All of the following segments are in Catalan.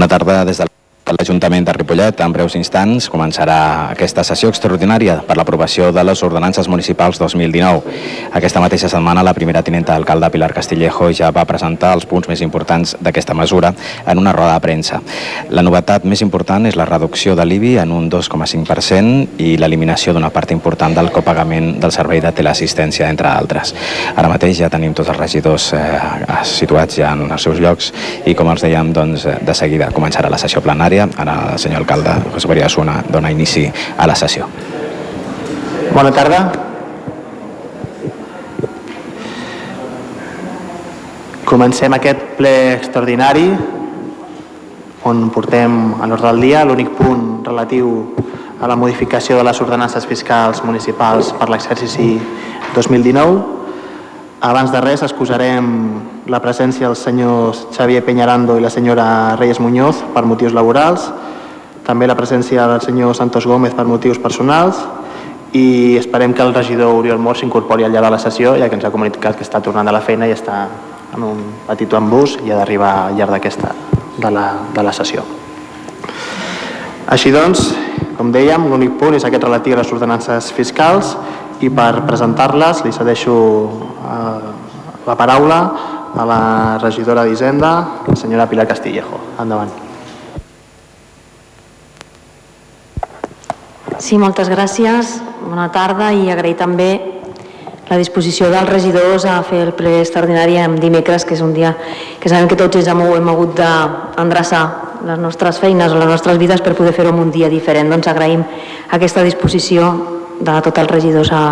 Bona tarda des de l'Ajuntament de Ripollet. En breus instants començarà aquesta sessió extraordinària per l'aprovació de les ordenances municipals 2019. Aquesta mateixa setmana la primera tinenta d'alcalde Pilar Castillejo ja va presentar els punts més importants d'aquesta mesura en una roda de premsa. La novetat més important és la reducció de l'IBI en un 2,5% i l'eliminació d'una part important del copagament del servei de teleassistència, entre altres. Ara mateix ja tenim tots els regidors eh, situats ja en els seus llocs i, com els dèiem, doncs, de seguida començarà la sessió plenària secretària. Ara el senyor alcalde, José María Asuna, dona inici a la sessió. Bona tarda. Comencem aquest ple extraordinari on portem a l'ordre del dia l'únic punt relatiu a la modificació de les ordenances fiscals municipals per l'exercici 2019 abans de res, excusarem la presència del senyor Xavier Peñarando i la senyora Reyes Muñoz per motius laborals, també la presència del senyor Santos Gómez per motius personals i esperem que el regidor Oriol Mor s'incorpori al llarg de la sessió, ja que ens ha comunicat que està tornant a la feina i està en un petit embús i ha d'arribar al llarg d'aquesta de, la, de la sessió. Així doncs, com dèiem, l'únic punt és aquest relatiu a les ordenances fiscals i per presentar-les li cedeixo eh, la paraula a la regidora d'Hisenda, la senyora Pilar Castillejo. Endavant. Sí, moltes gràcies. Bona tarda i agrair també la disposició dels regidors a fer el ple extraordinari en dimecres, que és un dia que sabem que tots ens hem, hem hagut d'endreçar les nostres feines o les nostres vides per poder fer-ho en un dia diferent. Doncs agraïm aquesta disposició de tots els regidors a,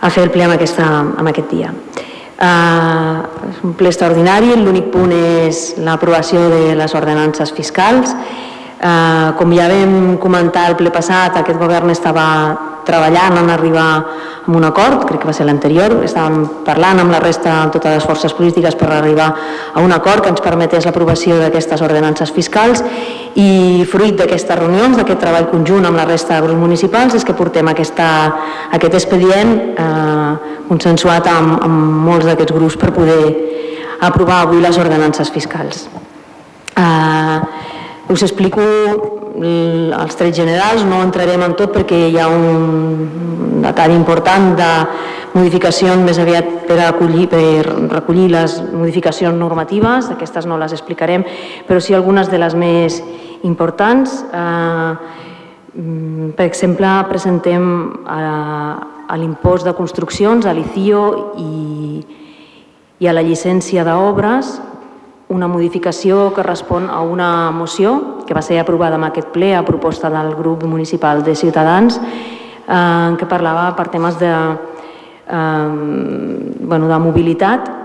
a fer el ple amb, aquesta, amb aquest dia. Uh, és un ple extraordinari, l'únic punt és l'aprovació de les ordenances fiscals. Uh, com ja vam comentar el ple passat, aquest govern estava treballant en arribar a un acord, crec que va ser l'anterior, estàvem parlant amb la resta, amb totes les forces polítiques per arribar a un acord que ens permetés l'aprovació d'aquestes ordenances fiscals i fruit d'aquestes reunions, d'aquest treball conjunt amb la resta de grups municipals és que portem aquesta, aquest expedient eh, consensuat amb, amb molts d'aquests grups per poder aprovar avui les ordenances fiscals. Eh, us explico els trets generals, no entrarem en tot perquè hi ha un detall important de modificacions més aviat per, acollir, per recollir les modificacions normatives, aquestes no les explicarem, però sí algunes de les més importants. Eh, per exemple, presentem a, a l'impost de construccions, a l'ICIO i, i a la llicència d'obres, una modificació que respon a una moció que va ser aprovada en aquest ple a proposta del grup municipal de Ciutadans eh, que parlava per temes de, eh, bueno, de mobilitat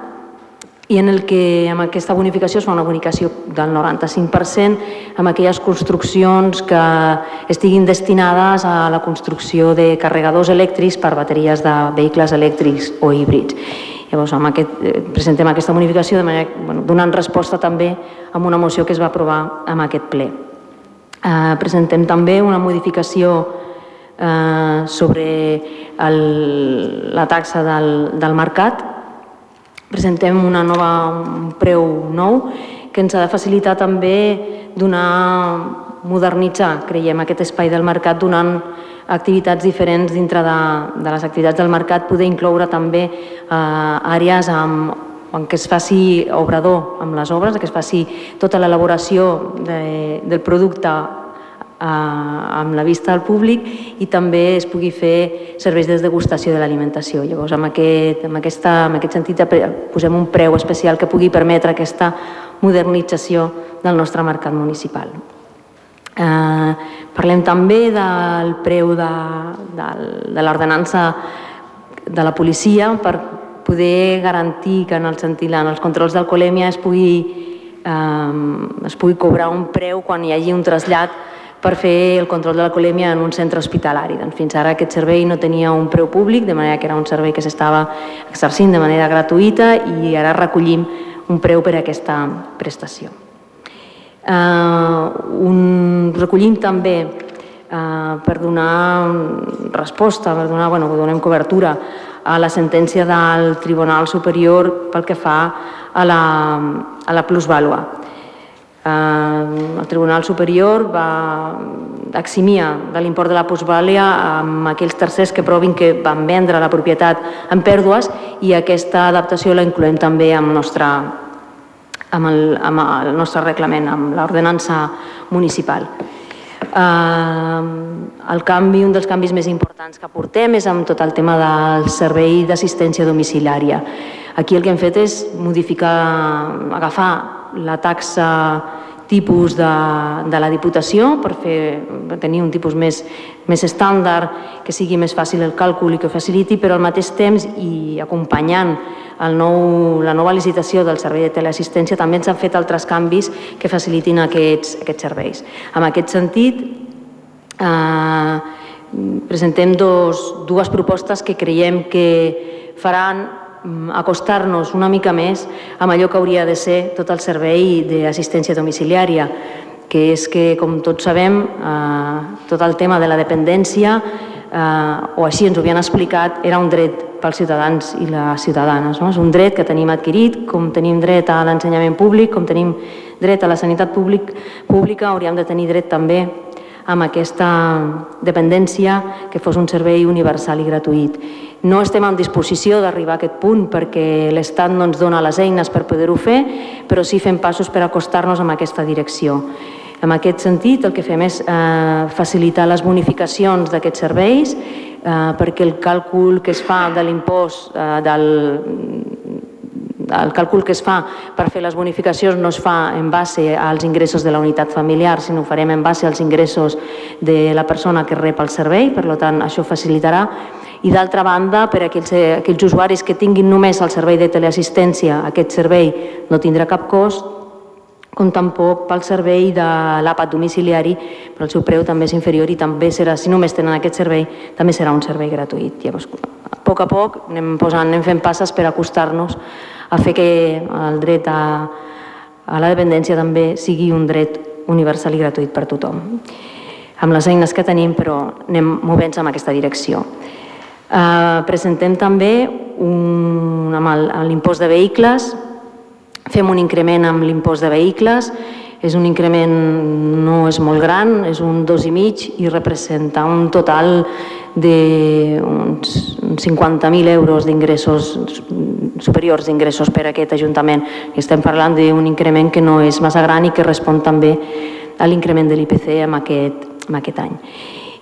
i en el que amb aquesta bonificació es fa una bonificació del 95% amb aquelles construccions que estiguin destinades a la construcció de carregadors elèctrics per bateries de vehicles elèctrics o híbrids. Llavors, amb aquest, eh, presentem aquesta bonificació de manera, bueno, donant resposta també a una moció que es va aprovar amb aquest ple. Eh, presentem també una modificació eh, sobre el, la taxa del, del mercat. Presentem una nova, un preu nou que ens ha de facilitar també donar, modernitzar, creiem, aquest espai del mercat donant activitats diferents dintre de, de les activitats del mercat, poder incloure també eh, àrees amb, en què es faci obrador amb les obres, que es faci tota l'elaboració de, del producte amb la vista al públic i també es pugui fer serveis de degustació de l'alimentació. Llavors, amb aquest, amb, aquesta, amb aquest sentit, posem un preu especial que pugui permetre aquesta modernització del nostre mercat municipal. Eh, parlem també del preu de, de, de l'ordenança de la policia per poder garantir que en el sentit, en els controls d'alcoholèmia es pugui, eh, es pugui cobrar un preu quan hi hagi un trasllat per fer el control de l'alcoholèmia en un centre hospitalari. Doncs fins ara aquest servei no tenia un preu públic, de manera que era un servei que s'estava exercint de manera gratuïta i ara recollim un preu per a aquesta prestació. Eh, un, recollim també eh, per donar resposta, per donar, bueno, donem cobertura a la sentència del Tribunal Superior pel que fa a la, a la plusvàlua. El Tribunal Superior va eximia de l'import de la plusvàlia amb aquells tercers que provin que van vendre la propietat en pèrdues i aquesta adaptació la incloem també amb, nostra, amb, el, amb el nostre reglament, amb l'ordenança municipal. Eh, el canvi, un dels canvis més importants que portem és amb tot el tema del servei d'assistència domiciliària. Aquí el que hem fet és modificar, agafar la taxa tipus de, de la Diputació per, fer, tenir un tipus més, més estàndard, que sigui més fàcil el càlcul i que faciliti, però al mateix temps i acompanyant el nou, la nova licitació del servei de teleassistència també ens han fet altres canvis que facilitin aquests, aquests serveis. En aquest sentit, eh, presentem dos, dues propostes que creiem que faran acostar-nos una mica més amb allò que hauria de ser tot el servei d'assistència domiciliària, que és que, com tots sabem, eh, tot el tema de la dependència eh, o així ens ho havien explicat, era un dret pels ciutadans i les ciutadanes. No? És un dret que tenim adquirit, com tenim dret a l'ensenyament públic, com tenim dret a la sanitat públic, pública, hauríem de tenir dret també amb aquesta dependència que fos un servei universal i gratuït. No estem en disposició d'arribar a aquest punt perquè l'Estat no ens dona les eines per poder-ho fer, però sí fem passos per acostar-nos en aquesta direcció. En aquest sentit, el que fem és eh, facilitar les bonificacions d'aquests serveis eh, perquè el càlcul que es fa de l'impost eh, del, el càlcul que es fa per fer les bonificacions no es fa en base als ingressos de la unitat familiar, sinó ho farem en base als ingressos de la persona que rep el servei, per tant això facilitarà. I d'altra banda, per a aquells, aquells usuaris que tinguin només el servei de teleassistència, aquest servei no tindrà cap cost, com tampoc pel servei de l'àpat domiciliari, però el seu preu també és inferior i també serà, si només tenen aquest servei, també serà un servei gratuït. Llavors, a poc a poc anem, posant, anem fent passes per acostar-nos a fer que el dret a, a la dependència també sigui un dret universal i gratuït per tothom. Amb les eines que tenim, però anem movent-nos en aquesta direcció. Eh, presentem també un, amb l'impost de vehicles, Fem un increment amb l'impost de vehicles, és un increment, no és molt gran, és un 2,5 i representa un total d'uns 50.000 euros d'ingressos superiors d'ingressos per a aquest Ajuntament. Estem parlant d'un increment que no és massa gran i que respon també a l'increment de l'IPC en aquest, en aquest any.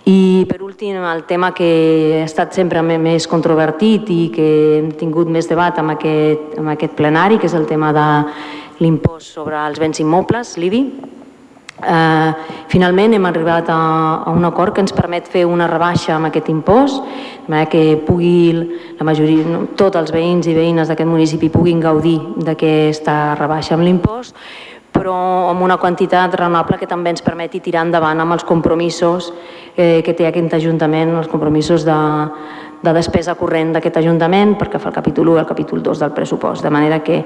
I per últim, el tema que ha estat sempre més controvertit i que hem tingut més debat amb aquest, amb aquest plenari, que és el tema de l'impost sobre els béns immobles, l'IBI. Eh, finalment hem arribat a, a un acord que ens permet fer una rebaixa amb aquest impost, de manera que pugui la majoria, no, tots els veïns i veïnes d'aquest municipi puguin gaudir d'aquesta rebaixa amb l'impost, però amb una quantitat raonable que també ens permeti tirar endavant amb els compromisos eh, que té aquest Ajuntament, els compromisos de, de despesa corrent d'aquest Ajuntament perquè fa el capítol 1 i el capítol 2 del pressupost. De manera que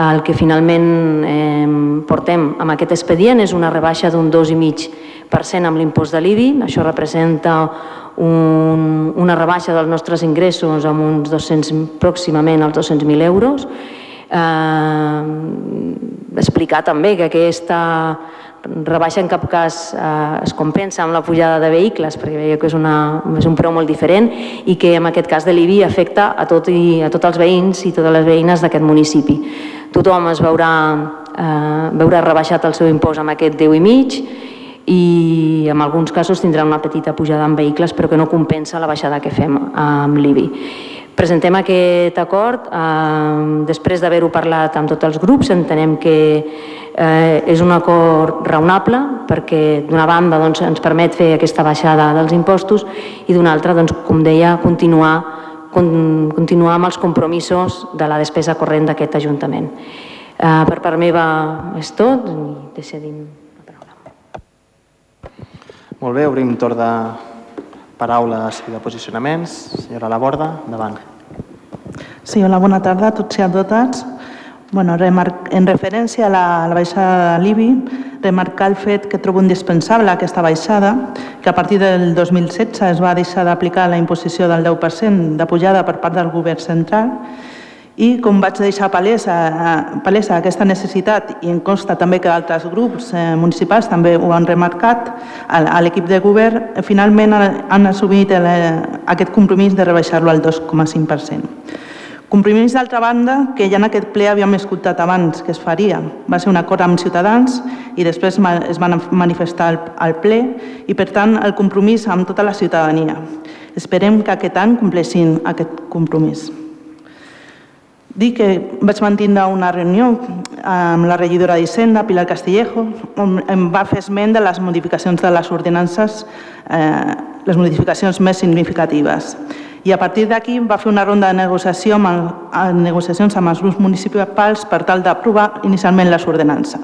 el que finalment eh, portem amb aquest expedient és una rebaixa d'un 2,5% amb l'impost de l'IBI. Això representa un, una rebaixa dels nostres ingressos amb uns 200, pròximament als 200.000 euros eh, explicar també que aquesta rebaixa en cap cas eh, es compensa amb la pujada de vehicles, perquè veieu que és, una, és un preu molt diferent i que en aquest cas de l'IBI afecta a, tot i, a tots els veïns i totes les veïnes d'aquest municipi. Tothom es veurà, eh, veurà rebaixat el seu impost amb aquest 10,5 i en alguns casos tindrà una petita pujada en vehicles però que no compensa la baixada que fem amb l'IBI. Presentem aquest acord eh, després d'haver-ho parlat amb tots els grups. Entenem que eh, és un acord raonable perquè d'una banda doncs, ens permet fer aquesta baixada dels impostos i d'una altra, doncs, com deia, continuar, con, continuar amb els compromisos de la despesa corrent d'aquest Ajuntament. Eh, per part meva és tot i decidim la paraula. Molt bé, obrim torn de paraules i de posicionaments. Senyora Laborda, endavant. Sí, hola, bona tarda a tots i a totes. Bueno, en referència a la, a la baixada de l'IBI, remarcar el fet que trobo indispensable aquesta baixada, que a partir del 2016 es va deixar d'aplicar la imposició del 10% de pujada per part del govern central I com vaig deixar palesa, palesa aquesta necessitat, i em consta també que altres grups eh, municipals també ho han remarcat, a, l'equip de govern finalment han assumit el, aquest compromís de rebaixar-lo al 2,5%. Compromís, d'altra banda, que ja en aquest ple havíem escoltat abans que es faria. Va ser un acord amb Ciutadans i després es van manifestar al ple i, per tant, el compromís amb tota la ciutadania. Esperem que aquest any compleixin aquest compromís. Dic que vaig mantenir una reunió amb la regidora d'Hisenda, Pilar Castillejo, on em va fer esment de les modificacions de les ordenances, eh, les modificacions més significatives i a partir d'aquí va fer una ronda de negociació amb el, negociacions amb els grups municipals per tal d'aprovar inicialment les ordenances.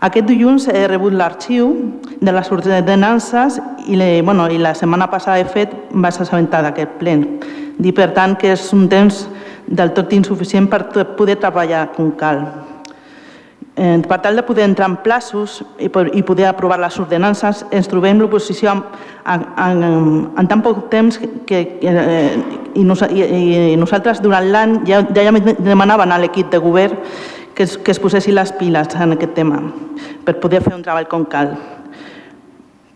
Aquest dilluns he rebut l'arxiu de les ordenances i, le, bueno, i la setmana passada, he fet, vaig assabentar d'aquest plen. Dir, per tant, que és un temps del tot insuficient per poder treballar com cal. Eh, per tal de poder entrar en plaços i poder aprovar les ordenances, ens trobem l'oposició en, en, en tan poc temps que, eh, i, i, i nosaltres durant l'any ja, ja demanaven a l'equip de govern que es, que es posessin les piles en aquest tema per poder fer un treball com cal.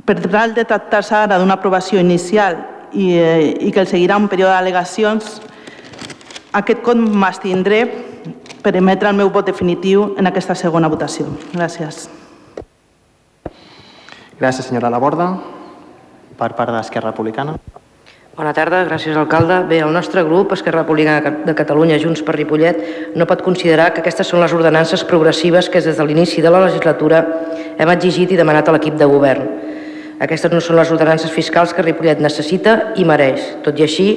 Per tal de tractar-se ara d'una aprovació inicial i, eh, i que el seguirà un període d'al·legacions, aquest cop m'estindré per emetre el meu vot definitiu en aquesta segona votació. Gràcies. Gràcies, senyora Laborda. Per part d'Esquerra Republicana. Bona tarda, gràcies alcalde. Bé, el nostre grup, Esquerra Republicana de Catalunya, Junts per Ripollet, no pot considerar que aquestes són les ordenances progressives que des de l'inici de la legislatura hem exigit i demanat a l'equip de govern. Aquestes no són les ordenances fiscals que Ripollet necessita i mereix. Tot i així,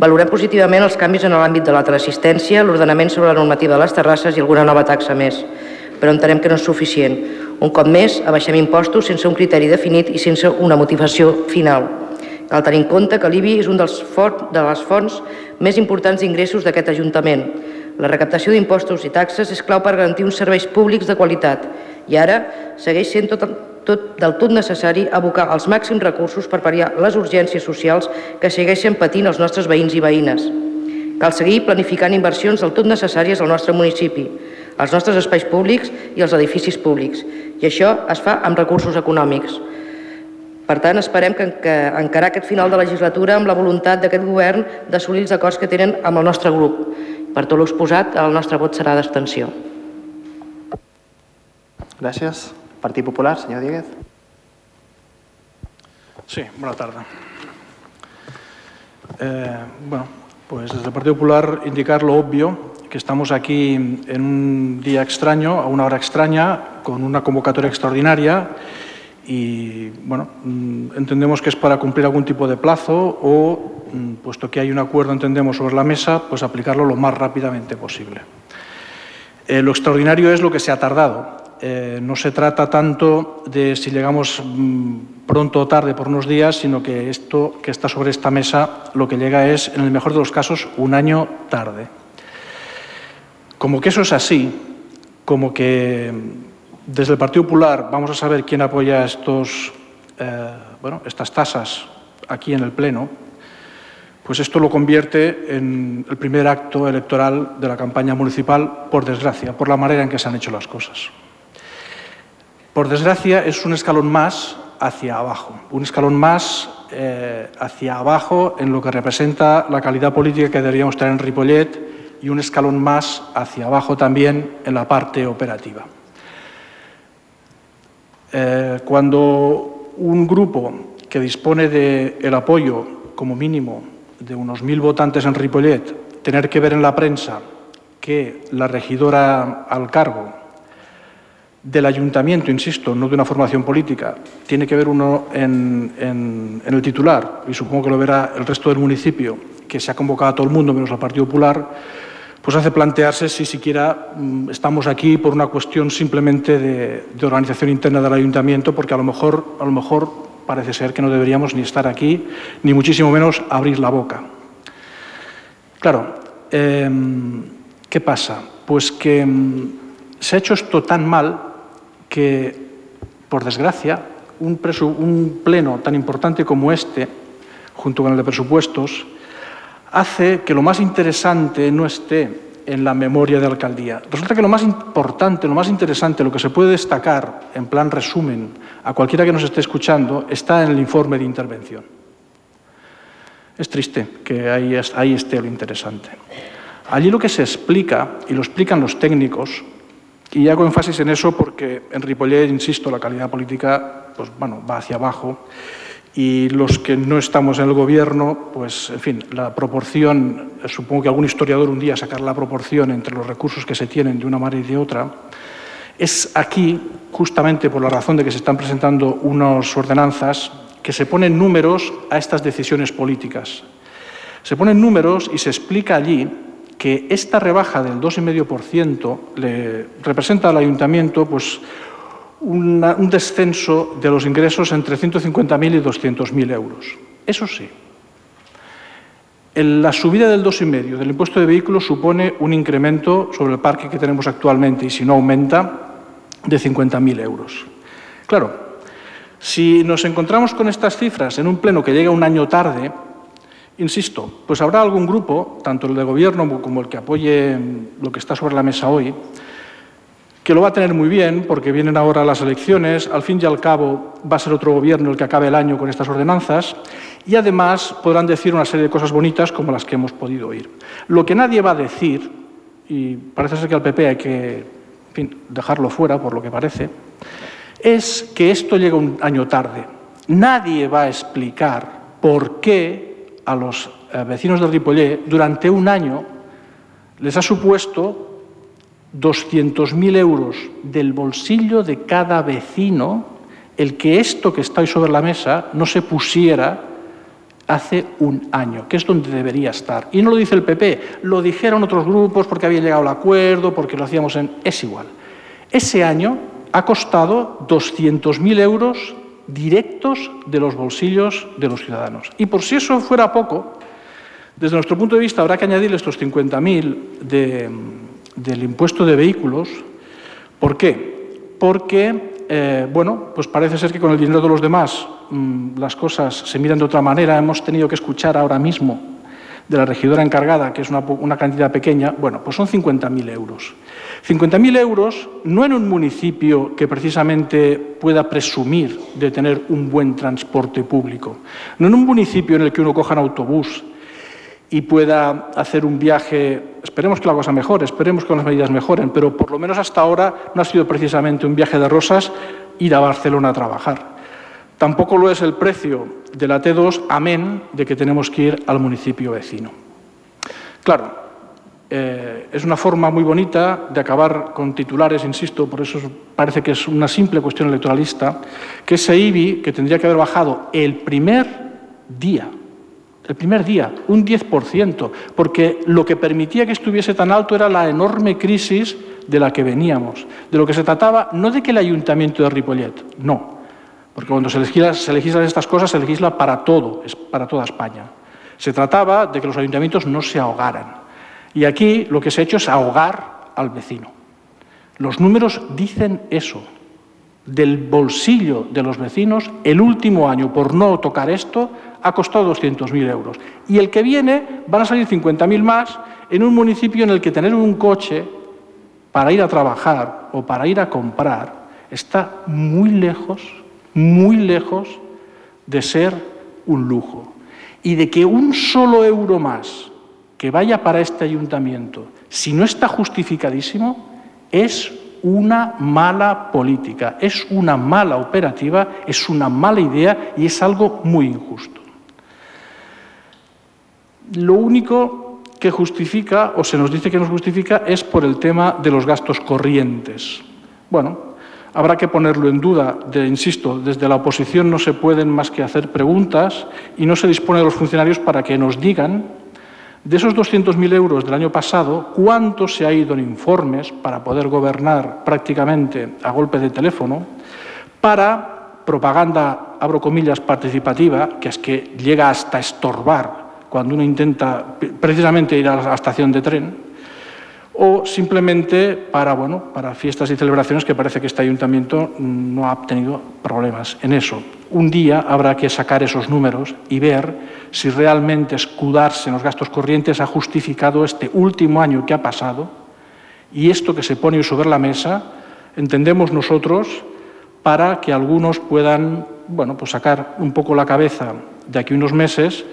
Valorem positivament els canvis en l'àmbit de la teleassistència, l'ordenament sobre la normativa de les terrasses i alguna nova taxa més, però entenem que no és suficient. Un cop més, abaixem impostos sense un criteri definit i sense una motivació final. Cal tenir en compte que l'IBI és un dels de les fonts més importants d'ingressos d'aquest Ajuntament. La recaptació d'impostos i taxes és clau per garantir uns serveis públics de qualitat i ara segueix sent tot, tot, del tot necessari abocar els màxims recursos per pariar les urgències socials que segueixen patint els nostres veïns i veïnes. Cal seguir planificant inversions del tot necessàries al nostre municipi, als nostres espais públics i als edificis públics, i això es fa amb recursos econòmics. Per tant, esperem que, que encarar aquest final de legislatura amb la voluntat d'aquest govern d'assolir els acords que tenen amb el nostre grup. Per tot l'exposat, el nostre vot serà d'abstenció. Gràcies. Partit Popular, señor Dieguez. Sí, buena tarde. Eh, bueno, pues desde el Partido Popular indicar lo obvio, que estamos aquí en un día extraño, a una hora extraña, con una convocatoria extraordinaria y, bueno, mm, entendemos que es para cumplir algún tipo de plazo o, mm, puesto que hay un acuerdo, entendemos, sobre la mesa, pues aplicarlo lo más rápidamente posible. Eh, lo extraordinario es lo que se ha tardado. Eh, no se trata tanto de si llegamos mm, pronto o tarde por unos días, sino que esto que está sobre esta mesa lo que llega es, en el mejor de los casos, un año tarde. Como que eso es así, como que mm, desde el Partido Popular vamos a saber quién apoya estos, eh, bueno, estas tasas aquí en el Pleno, pues esto lo convierte en el primer acto electoral de la campaña municipal, por desgracia, por la manera en que se han hecho las cosas. Por desgracia, es un escalón más hacia abajo, un escalón más eh, hacia abajo en lo que representa la calidad política que deberíamos tener en Ripollet y un escalón más hacia abajo también en la parte operativa. Eh, cuando un grupo que dispone del apoyo, como mínimo, de unos mil votantes en Ripollet, tener que ver en la prensa que la regidora al cargo del ayuntamiento, insisto, no de una formación política, tiene que ver uno en, el titular, y supongo que lo verá el resto del municipio, que se ha convocado a todo el mundo menos al Partido Popular, pues hace plantearse si siquiera mm, estamos aquí por una cuestión simplemente de, organización interna del ayuntamiento, porque a lo mejor, a lo mejor parece ser que no deberíamos ni estar aquí, ni muchísimo menos abrir la boca. Claro, em, ¿qué pasa? Pues que mm, se ha hecho esto tan mal que, por desgracia, un, pleno tan importante como este, junto con el de presupuestos, hace que lo más interesante no esté en la memoria de alcaldía. Resulta que lo más importante, lo más interesante, lo que se puede destacar en plan resumen a cualquiera que nos esté escuchando, está en el informe de intervención. Es triste que ahí, ahí esté lo interesante. Allí lo que se explica, y lo explican los técnicos, y hago énfasis en eso porque en Ripollet, insisto, la calidad política pues, bueno, va hacia abajo y los que no estamos en el gobierno, pues, en fin, la proporción, supongo que algún historiador un día sacará la proporción entre los recursos que se tienen de una manera y de otra, es aquí, justamente por la razón de que se están presentando unas ordenanzas, que se ponen números a estas decisiones políticas. Se ponen números y se explica allí que esta rebaja del 2,5% le representa al ayuntamiento pues, un descenso de los ingresos entre 150.000 y 200.000 euros. Eso sí, la subida del 2,5 del impuesto de vehículos supone un incremento sobre el parque que tenemos actualmente y si no aumenta, de 50.000 euros. Claro, si nos encontramos con estas cifras en un pleno que llega un año tarde, insisto, pues habrá algún grupo, tanto el de gobierno como el que apoye lo que está sobre la mesa hoy, que lo va a tener muy bien porque vienen ahora las elecciones, al fin y al cabo va a ser otro gobierno el que acabe el año con estas ordenanzas y además podrán decir una serie de cosas bonitas como las que hemos podido oír. Lo que nadie va a decir, y parece ser que al PP hay que dejarlo fuera por lo que parece, es que esto llega un año tarde. Nadie va a explicar por qué a los eh, vecinos del Ripollet durante un año les ha supuesto 200.000 euros del bolsillo de cada vecino el que esto que está hoy sobre la mesa no se pusiera hace un año, que es donde debería estar. Y no lo dice el PP, lo dijeron otros grupos porque había llegado al acuerdo, porque lo hacíamos en... Es igual. Ese año ha costado 200.000 euros directos de los bolsillos de los ciudadanos. Y por si eso fuera poco, desde nuestro punto de vista habrá que añadir estos 50.000 de del impuesto de vehículos. ¿Por qué? Porque, eh, bueno, pues parece ser que con el dinero de los demás mm, las cosas se miran de otra manera. Hemos tenido que escuchar ahora mismo de la regidora encargada, que es una, cantidad pequeña, bueno, pues son 50.000 euros. 50.000 euros no en un municipio que precisamente pueda presumir de tener un buen transporte público, no en un municipio en el que uno coja un autobús y pueda hacer un viaje, esperemos que la cosa mejore, esperemos que las medidas mejoren, pero por lo menos hasta ahora no ha sido precisamente un viaje de rosas ir a Barcelona a trabajar. Tampoco lo es el precio de la T2, amén de que tenemos que ir al municipio vecino. Claro, eh, es una forma muy bonita de acabar con titulares, insisto, por eso parece que es una simple cuestión electoralista, que ese IBI, que tendría que haber bajado el primer día el primer día, un 10%, porque lo que permitía que estuviese tan alto era la enorme crisis de la que veníamos. De lo que se trataba, no de que el ayuntamiento de Ripollet, no, porque cuando se legislan, se legislan estas cosas, se legisla para todo, es para toda España. Se trataba de que los ayuntamientos no se ahogaran. Y aquí lo que se ha hecho es ahogar al vecino. Los números dicen eso. Del bolsillo de los vecinos, el último año, por no tocar esto, ha costado 200.000 euros. Y el que viene van a salir 50.000 más en un municipio en el que tener un coche para ir a trabajar o para ir a comprar está muy lejos, muy lejos de ser un lujo. Y de que un solo euro más que vaya para este ayuntamiento, si no está justificadísimo, es una mala política, es una mala operativa, es una mala idea y es algo muy injusto. Lo único que justifica, o se nos dice que nos justifica, es por el tema de los gastos corrientes. Bueno, habrá que ponerlo en duda. Insisto, desde la oposición no se pueden más que hacer preguntas y no se dispone de los funcionarios para que nos digan de esos 200.000 euros del año pasado, cuánto se ha ido en informes para poder gobernar prácticamente a golpe de teléfono, para propaganda, abro comillas, participativa, que es que llega hasta estorbar cuando uno intenta precisamente ir a la estación de tren, o simplemente para, bueno, para fiestas y celebraciones que parece que este ayuntamiento no ha tenido problemas en eso. un día habrá que sacar esos números y ver si realmente escudarse en los gastos corrientes ha justificado este último año que ha pasado y esto que se pone sobre la mesa, entendemos nosotros, para que algunos puedan bueno, pues sacar un poco la cabeza de aquí unos meses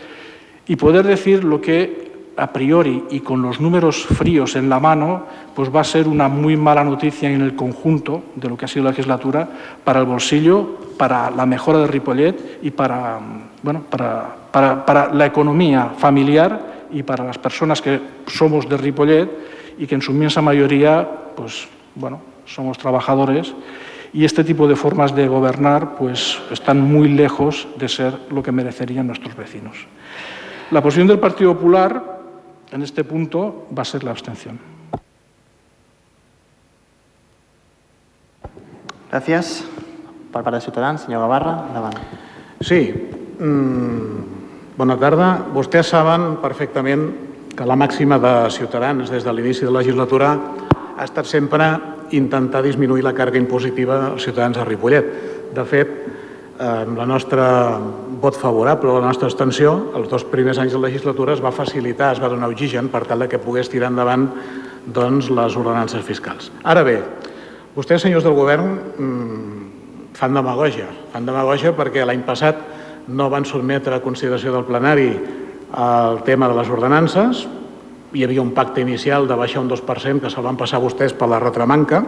y poder decir lo que a priori y con los números fríos en la mano, pues va a ser una muy mala noticia en el conjunto de lo que ha sido la legislatura para el bolsillo, para la mejora de Ripollet y para, bueno, para, para, para la economía familiar y para las personas que somos de Ripollet y que en su inmensa mayoría, pues bueno, somos trabajadores y este tipo de formas de gobernar pues están muy lejos de ser lo que merecerían nuestros vecinos. La posición del Partido Popular en este punto va a ser la abstención. Gràcies. Per part de Ciutadans, senyor Gavarra, endavant. Sí. Mm, bona tarda. Vostès saben perfectament que la màxima de Ciutadans des de l'inici de la legislatura ha estat sempre intentar disminuir la càrrega impositiva als ciutadans de Ripollet. De fet, amb la nostra vot favorable o la nostra abstenció, els dos primers anys de legislatura es va facilitar, es va donar oxigen per tal que pogués tirar endavant doncs, les ordenances fiscals. Ara bé, vostès, senyors del govern, mmm, fan demagogia. Fan demagogia perquè l'any passat no van sotmetre a consideració del plenari el tema de les ordenances, hi havia un pacte inicial de baixar un 2% que se'l van passar vostès per la retramanca,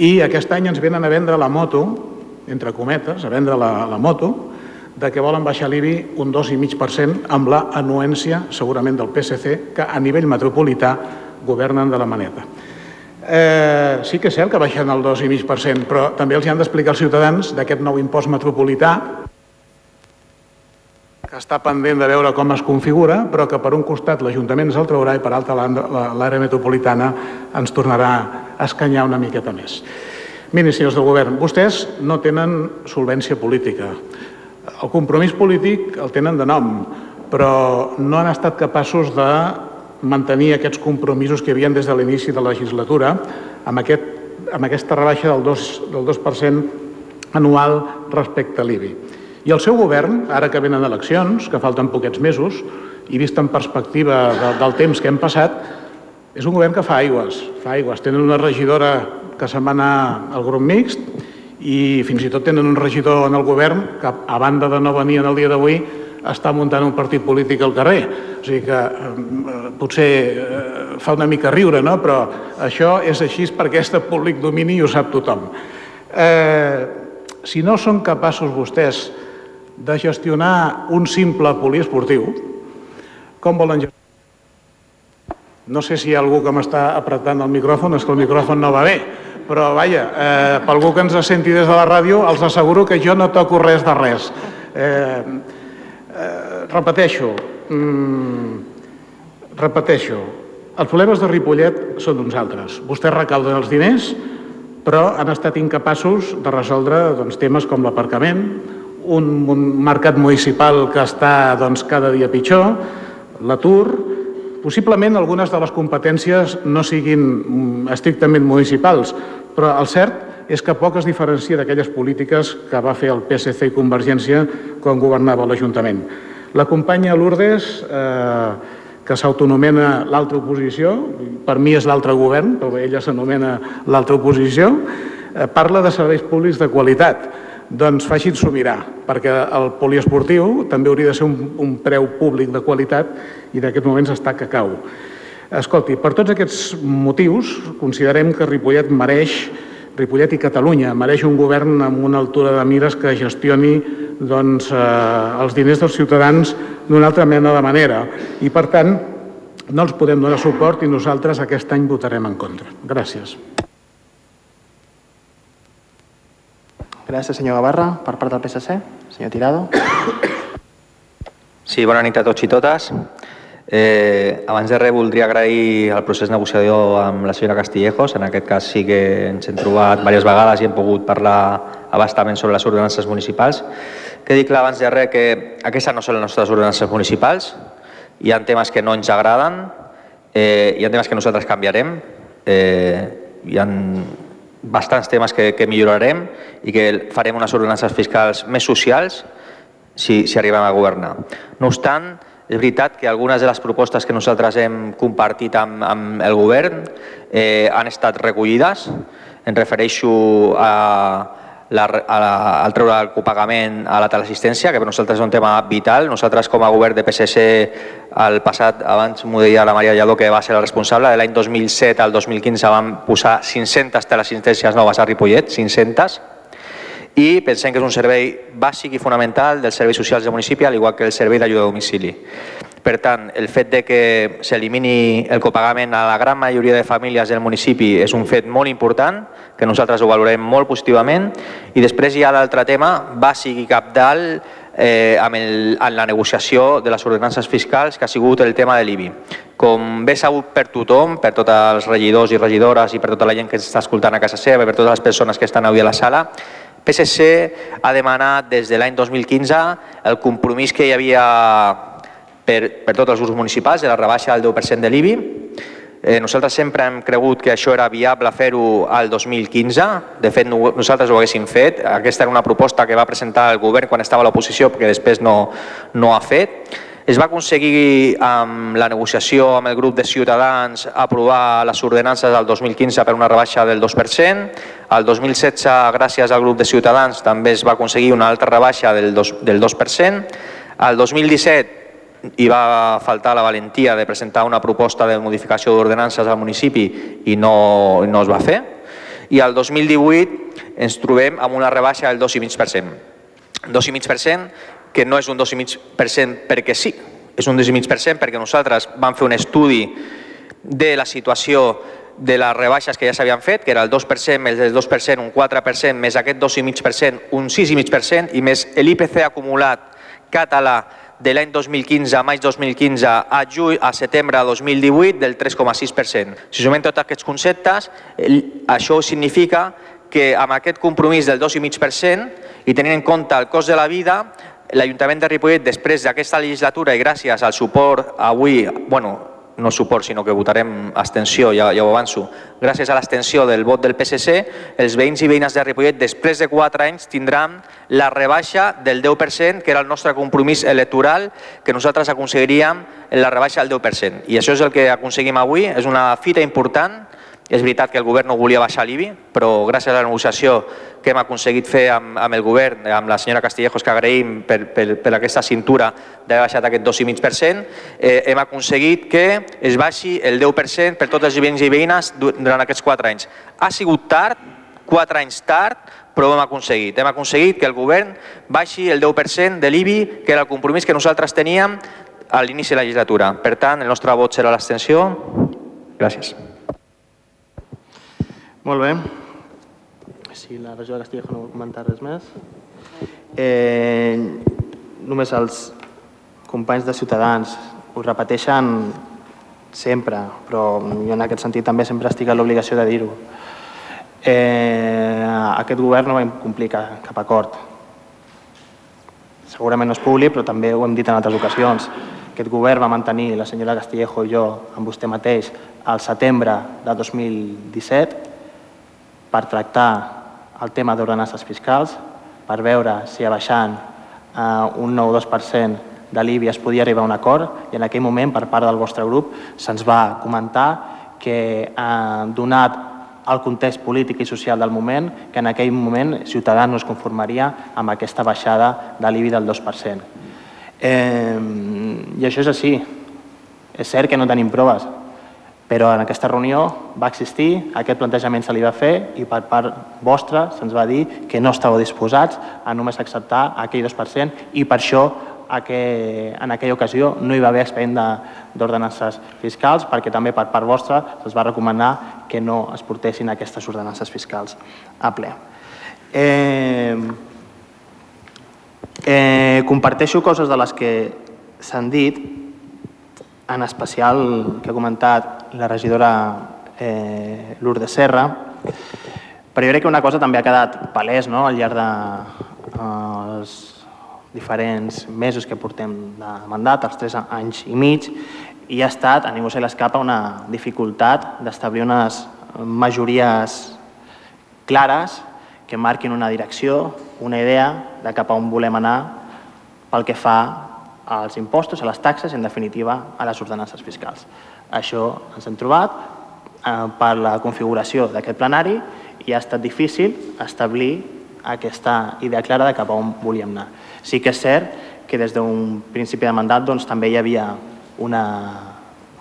i aquest any ens venen a vendre la moto, entre cometes, a vendre la, la moto, de que volen baixar l'IBI un 2,5% amb la anuència, segurament, del PSC, que a nivell metropolità governen de la maneta. Eh, sí que és cert que baixen el 2,5%, però també els han d'explicar als ciutadans d'aquest nou impost metropolità que està pendent de veure com es configura, però que per un costat l'Ajuntament ens el traurà i per altra l'àrea metropolitana ens tornarà a escanyar una miqueta més. Miren, senyors del govern, vostès no tenen solvència política. El compromís polític el tenen de nom, però no han estat capaços de mantenir aquests compromisos que havien des de l'inici de la legislatura amb, aquest, amb aquesta rebaixa del 2%, del 2 anual respecte a l'IBI. I el seu govern, ara que venen eleccions, que falten poquets mesos, i vist en perspectiva de, del temps que hem passat, és un govern que fa aigües, fa aigües. Tenen una regidora que se'n va anar al grup mixt i fins i tot tenen un regidor en el govern que, a banda de no venir en el dia d'avui, està muntant un partit polític al carrer. O sigui que eh, potser eh, fa una mica riure, no? però això és així perquè aquest públic domini i ho sap tothom. Eh, si no són capaços vostès de gestionar un simple poliesportiu, com volen gestionar? No sé si hi ha algú que m'està apretant el micròfon, és que el micròfon no va bé, però vaja, eh, per algú que ens senti des de la ràdio, els asseguro que jo no toco res de res. Eh, eh, repeteixo, mm, repeteixo, els problemes de Ripollet són uns altres. Vostès recauden els diners, però han estat incapaços de resoldre doncs, temes com l'aparcament, un, un mercat municipal que està doncs, cada dia pitjor, l'atur, Possiblement algunes de les competències no siguin mm, estrictament municipals, però el cert és que poc es diferencia d'aquelles polítiques que va fer el PSC i Convergència quan governava l'Ajuntament. La companya Lourdes, eh, que s'autonomena l'altra oposició, per mi és l'altre govern, però ella s'anomena l'altra oposició, eh, parla de serveis públics de qualitat doncs facin-s'ho mirar, perquè el poliesportiu també hauria de ser un, un preu públic de qualitat i d'aquests moments està que cau. Escolti, per tots aquests motius, considerem que Ripollet mereix, Ripollet i Catalunya, mereix un govern amb una altura de mires que gestioni doncs, eh, els diners dels ciutadans d'una altra mena de manera. I, per tant, no els podem donar suport i nosaltres aquest any votarem en contra. Gràcies. Gràcies, senyor Gavarra. Per part del PSC, senyor Tirado. Sí, bona nit a tots i totes. Eh, abans de res voldria agrair el procés negociador amb la senyora Castillejos. En aquest cas sí que ens hem trobat diverses vegades i hem pogut parlar abastament sobre les ordenances municipals. Que dic abans de res que aquestes no són les nostres ordenances municipals. Hi ha temes que no ens agraden, eh, hi ha temes que nosaltres canviarem, eh, hi ha bastants temes que, que millorarem i que farem unes ordenances fiscals més socials si, si arribem a governar. No obstant, és veritat que algunes de les propostes que nosaltres hem compartit amb, amb el govern eh, han estat recollides. Em refereixo a, la, a, la, al treure el copagament a la teleassistència, que per nosaltres és un tema vital. Nosaltres, com a govern de PSC, el passat, abans m'ho deia la Maria Lladó, que va ser la responsable, de l'any 2007 al 2015 vam posar 500 teleassistències noves a Ripollet, 500, i pensem que és un servei bàsic i fonamental dels serveis socials del municipi, al igual que el servei d'ajuda a domicili. Per tant, el fet de que s'elimini el copagament a la gran majoria de famílies del municipi és un fet molt important, que nosaltres ho valorem molt positivament, i després hi ha l'altre tema bàsic i capdalt eh, amb, el, amb la negociació de les ordenances fiscals, que ha sigut el tema de l'IBI. Com bé sabut per tothom, per tots els regidors i regidores i per tota la gent que està escoltant a casa seva per totes les persones que estan avui a la sala, PSC ha demanat des de l'any 2015 el compromís que hi havia per, per tots els grups municipals de la rebaixa del 10% de l'IBI. Eh, nosaltres sempre hem cregut que això era viable fer-ho al 2015. De fet, nosaltres ho haguéssim fet. Aquesta era una proposta que va presentar el govern quan estava a l'oposició, perquè després no, no ha fet. Es va aconseguir amb la negociació amb el grup de Ciutadans aprovar les ordenances del 2015 per una rebaixa del 2%. El 2016, gràcies al grup de Ciutadans, també es va aconseguir una altra rebaixa del 2%. Del 2%. El 2017 hi va faltar la valentia de presentar una proposta de modificació d'ordenances al municipi i no, no es va fer. I el 2018 ens trobem amb una rebaixa del 2,5%. 2,5% que no és un 2,5% perquè sí, és un 2,5% perquè nosaltres vam fer un estudi de la situació de les rebaixes que ja s'havien fet, que era el 2% més el 2%, un 4%, més aquest 2,5%, un 6,5%, i més l'IPC acumulat català de l'any 2015 a maig 2015 a, juny, a setembre de 2018 del 3,6%. Si sumem tots aquests conceptes, això significa que amb aquest compromís del 2,5% i tenint en compte el cost de la vida, l'Ajuntament de Ripollet, després d'aquesta legislatura i gràcies al suport avui, bueno, no suport, sinó que votarem abstenció, ja, ja ho avanço, gràcies a l'abstenció del vot del PSC, els veïns i veïnes de Ripollet, després de quatre anys, tindran la rebaixa del 10%, que era el nostre compromís electoral, que nosaltres aconseguiríem la rebaixa del 10%. I això és el que aconseguim avui, és una fita important, és veritat que el govern no volia baixar l'IBI, però gràcies a la negociació que hem aconseguit fer amb, amb el govern, amb la senyora Castillejos, que agraïm per, per, per aquesta cintura d'haver baixat aquest 2,5%, eh, hem aconseguit que es baixi el 10% per tots els veïns i veïnes durant aquests 4 anys. Ha sigut tard, 4 anys tard, però ho hem aconseguit. Hem aconseguit que el govern baixi el 10% de l'IBI, que era el compromís que nosaltres teníem a l'inici de la legislatura. Per tant, el nostre vot serà l'extensió. Gràcies. Molt bé. Si la regió de Castilla no vol comentar res més. Eh, només els companys de Ciutadans ho repeteixen sempre, però jo en aquest sentit també sempre estic a l'obligació de dir-ho. Eh, aquest govern no va complir cap, cap acord. Segurament no és públic, però també ho hem dit en altres ocasions. Aquest govern va mantenir la senyora Castillejo i jo amb vostè mateix al setembre de 2017 per tractar el tema d'ordenances fiscals, per veure si abaixant eh, un 9 2% de l'IBI es podia arribar a un acord i en aquell moment per part del vostre grup se'ns va comentar que eh, donat el context polític i social del moment, que en aquell moment Ciutadans no es conformaria amb aquesta baixada de l'IBI del 2%. Eh, I això és així. És cert que no tenim proves, però en aquesta reunió va existir, aquest plantejament se li va fer i per part vostra se'ns va dir que no estàveu disposats a només acceptar aquell 2% i per això que en aquella ocasió no hi va haver expedient d'ordenances fiscals perquè també per part vostra se'ls va recomanar que no es portessin aquestes ordenances fiscals a ple. Eh, eh, comparteixo coses de les que s'han dit en especial que ha comentat la regidora eh, Lourdes Serra, però jo crec que una cosa també ha quedat palès no? al llarg dels de, eh, diferents mesos que portem de mandat, els tres anys i mig, i ha estat, a ningú se l'escapa, una dificultat d'establir unes majories clares, que marquin una direcció, una idea de cap a on volem anar pel que fa als impostos, a les taxes i, en definitiva, a les ordenances fiscals. Això ens hem trobat eh, per la configuració d'aquest plenari i ha estat difícil establir aquesta idea clara de cap a on volíem anar. Sí que és cert que des d'un principi de mandat doncs, també hi havia una,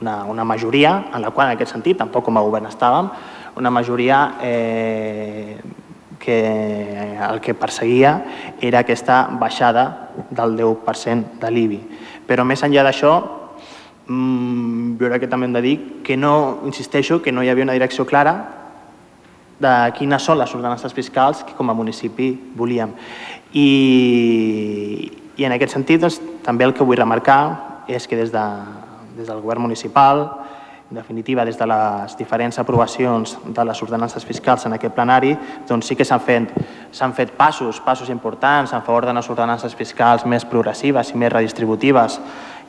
una, una majoria en la qual, en aquest sentit, tampoc com a govern estàvem, una majoria eh, que el que perseguia era aquesta baixada del 10% de l'IBI. Però més enllà d'això, jo crec que també hem de dir que no, insisteixo, que no hi havia una direcció clara de quines són les ordenances fiscals que com a municipi volíem. I, i en aquest sentit, doncs, també el que vull remarcar és que des, de, des del govern municipal, en definitiva, des de les diferents aprovacions de les ordenances fiscals en aquest plenari, doncs sí que s'han fet, fet passos, passos importants en favor de les ordenances fiscals més progressives i més redistributives,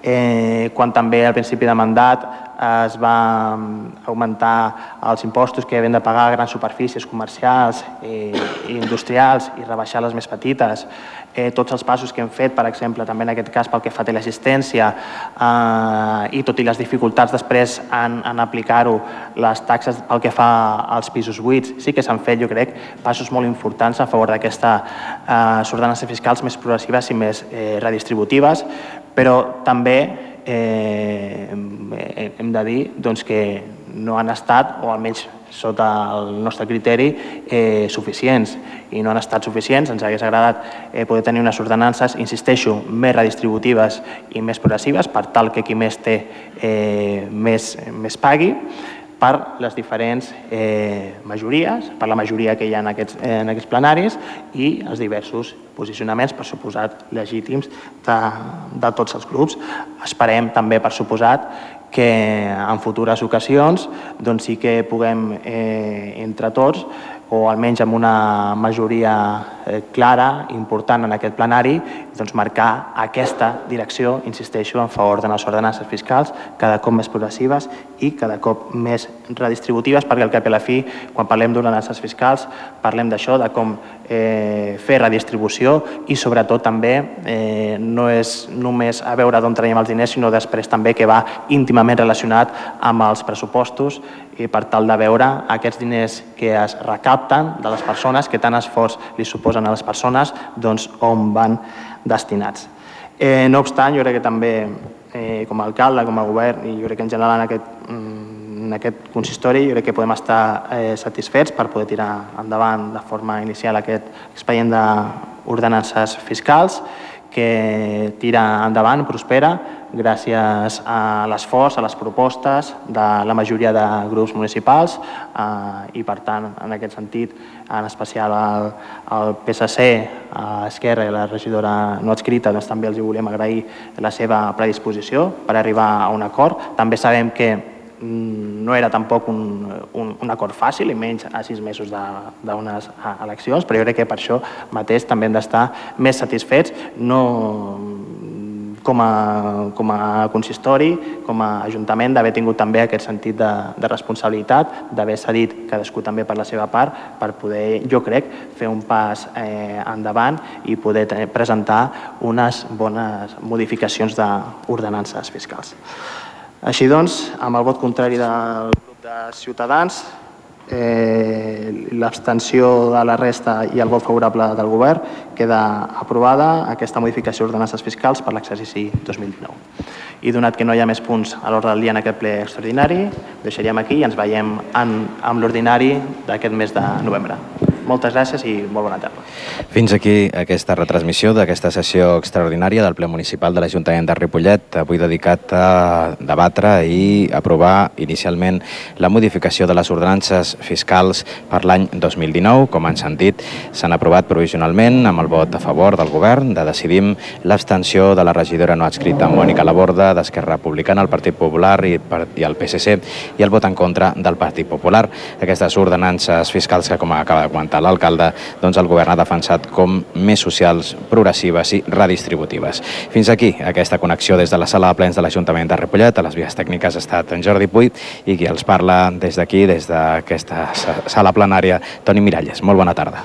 eh, quan també al principi de mandat es va mm, augmentar els impostos que havien de pagar grans superfícies comercials eh, i industrials i rebaixar les més petites. Eh, tots els passos que hem fet, per exemple, també en aquest cas pel que fa a l'assistència eh, i tot i les dificultats després en, en aplicar-ho, les taxes pel que fa als pisos buits, sí que s'han fet, jo crec, passos molt importants a favor d'aquestes eh, ordenances fiscals més progressives i més eh, redistributives, però també eh, hem de dir doncs, que no han estat, o almenys sota el nostre criteri, eh, suficients. I no han estat suficients, ens hagués agradat eh, poder tenir unes ordenances, insisteixo, més redistributives i més progressives, per tal que qui més té eh, més, més pagui, per les diferents eh, majories, per la majoria que hi ha en aquests, en aquests plenaris i els diversos posicionaments, per suposat, legítims de, de tots els grups. Esperem també, per suposat, que en futures ocasions doncs sí que puguem eh, entre tots o almenys amb una majoria eh, clara, important en aquest plenari, doncs marcar aquesta direcció, insisteixo, en favor de les ordenances fiscals cada cop més progressives i cada cop més redistributives, perquè al cap i a la fi, quan parlem d'ordenances fiscals, parlem d'això, de com eh, fer redistribució i sobretot també eh, no és només a veure d'on traiem els diners, sinó després també que va íntimament relacionat amb els pressupostos i per tal de veure aquests diners que es recapten de les persones, que tant esforç li suposen a les persones, doncs on van destinats. Eh, no obstant, jo crec que també eh, com a alcalde, com a govern i jo crec que en general en aquest, mm, en aquest consistori jo crec que podem estar eh, satisfets per poder tirar endavant de forma inicial aquest expedient d'ordenances fiscals que tira endavant, prospera, gràcies a l'esforç, a les propostes de la majoria de grups municipals eh, i, per tant, en aquest sentit, en especial al, al PSC, a Esquerra i a la regidora no adscrita, doncs també els hi volem agrair la seva predisposició per arribar a un acord. També sabem que Mm, no era tampoc un, un, un acord fàcil, i menys a sis mesos d'unes eleccions, però jo crec que per això mateix també hem d'estar més satisfets, no com a, com a consistori, com a ajuntament, d'haver tingut també aquest sentit de, de responsabilitat, d'haver cedit cadascú també per la seva part, per poder, jo crec, fer un pas eh, endavant i poder presentar unes bones modificacions d'ordenances fiscals. Així doncs, amb el vot contrari del grup de Ciutadans, eh, l'abstenció de la resta i el vot favorable del govern, queda aprovada aquesta modificació d'ordenances fiscals per l'exercici 2019. I donat que no hi ha més punts a l'ordre del dia en aquest ple extraordinari, deixaríem aquí i ens veiem en, amb l'ordinari d'aquest mes de novembre. Moltes gràcies i molt bona tarda. Fins aquí aquesta retransmissió d'aquesta sessió extraordinària del ple municipal de l'Ajuntament de Ripollet, avui dedicat a debatre i aprovar inicialment la modificació de les ordenances fiscals per l'any 2019. Com han sentit, s'han aprovat provisionalment amb el vot a favor del govern de decidim l'abstenció de la regidora no adscrita Mònica Laborda d'Esquerra Republicana, el Partit Popular i, el PSC i el vot en contra del Partit Popular. Aquestes ordenances fiscals que, com acaba de comentar apunta l'alcalde, doncs el govern ha defensat com més socials, progressives i redistributives. Fins aquí aquesta connexió des de la sala de plens de l'Ajuntament de Ripollet. A les vies tècniques ha estat en Jordi Puy i qui els parla des d'aquí, des d'aquesta sala plenària, Toni Miralles. Molt bona tarda.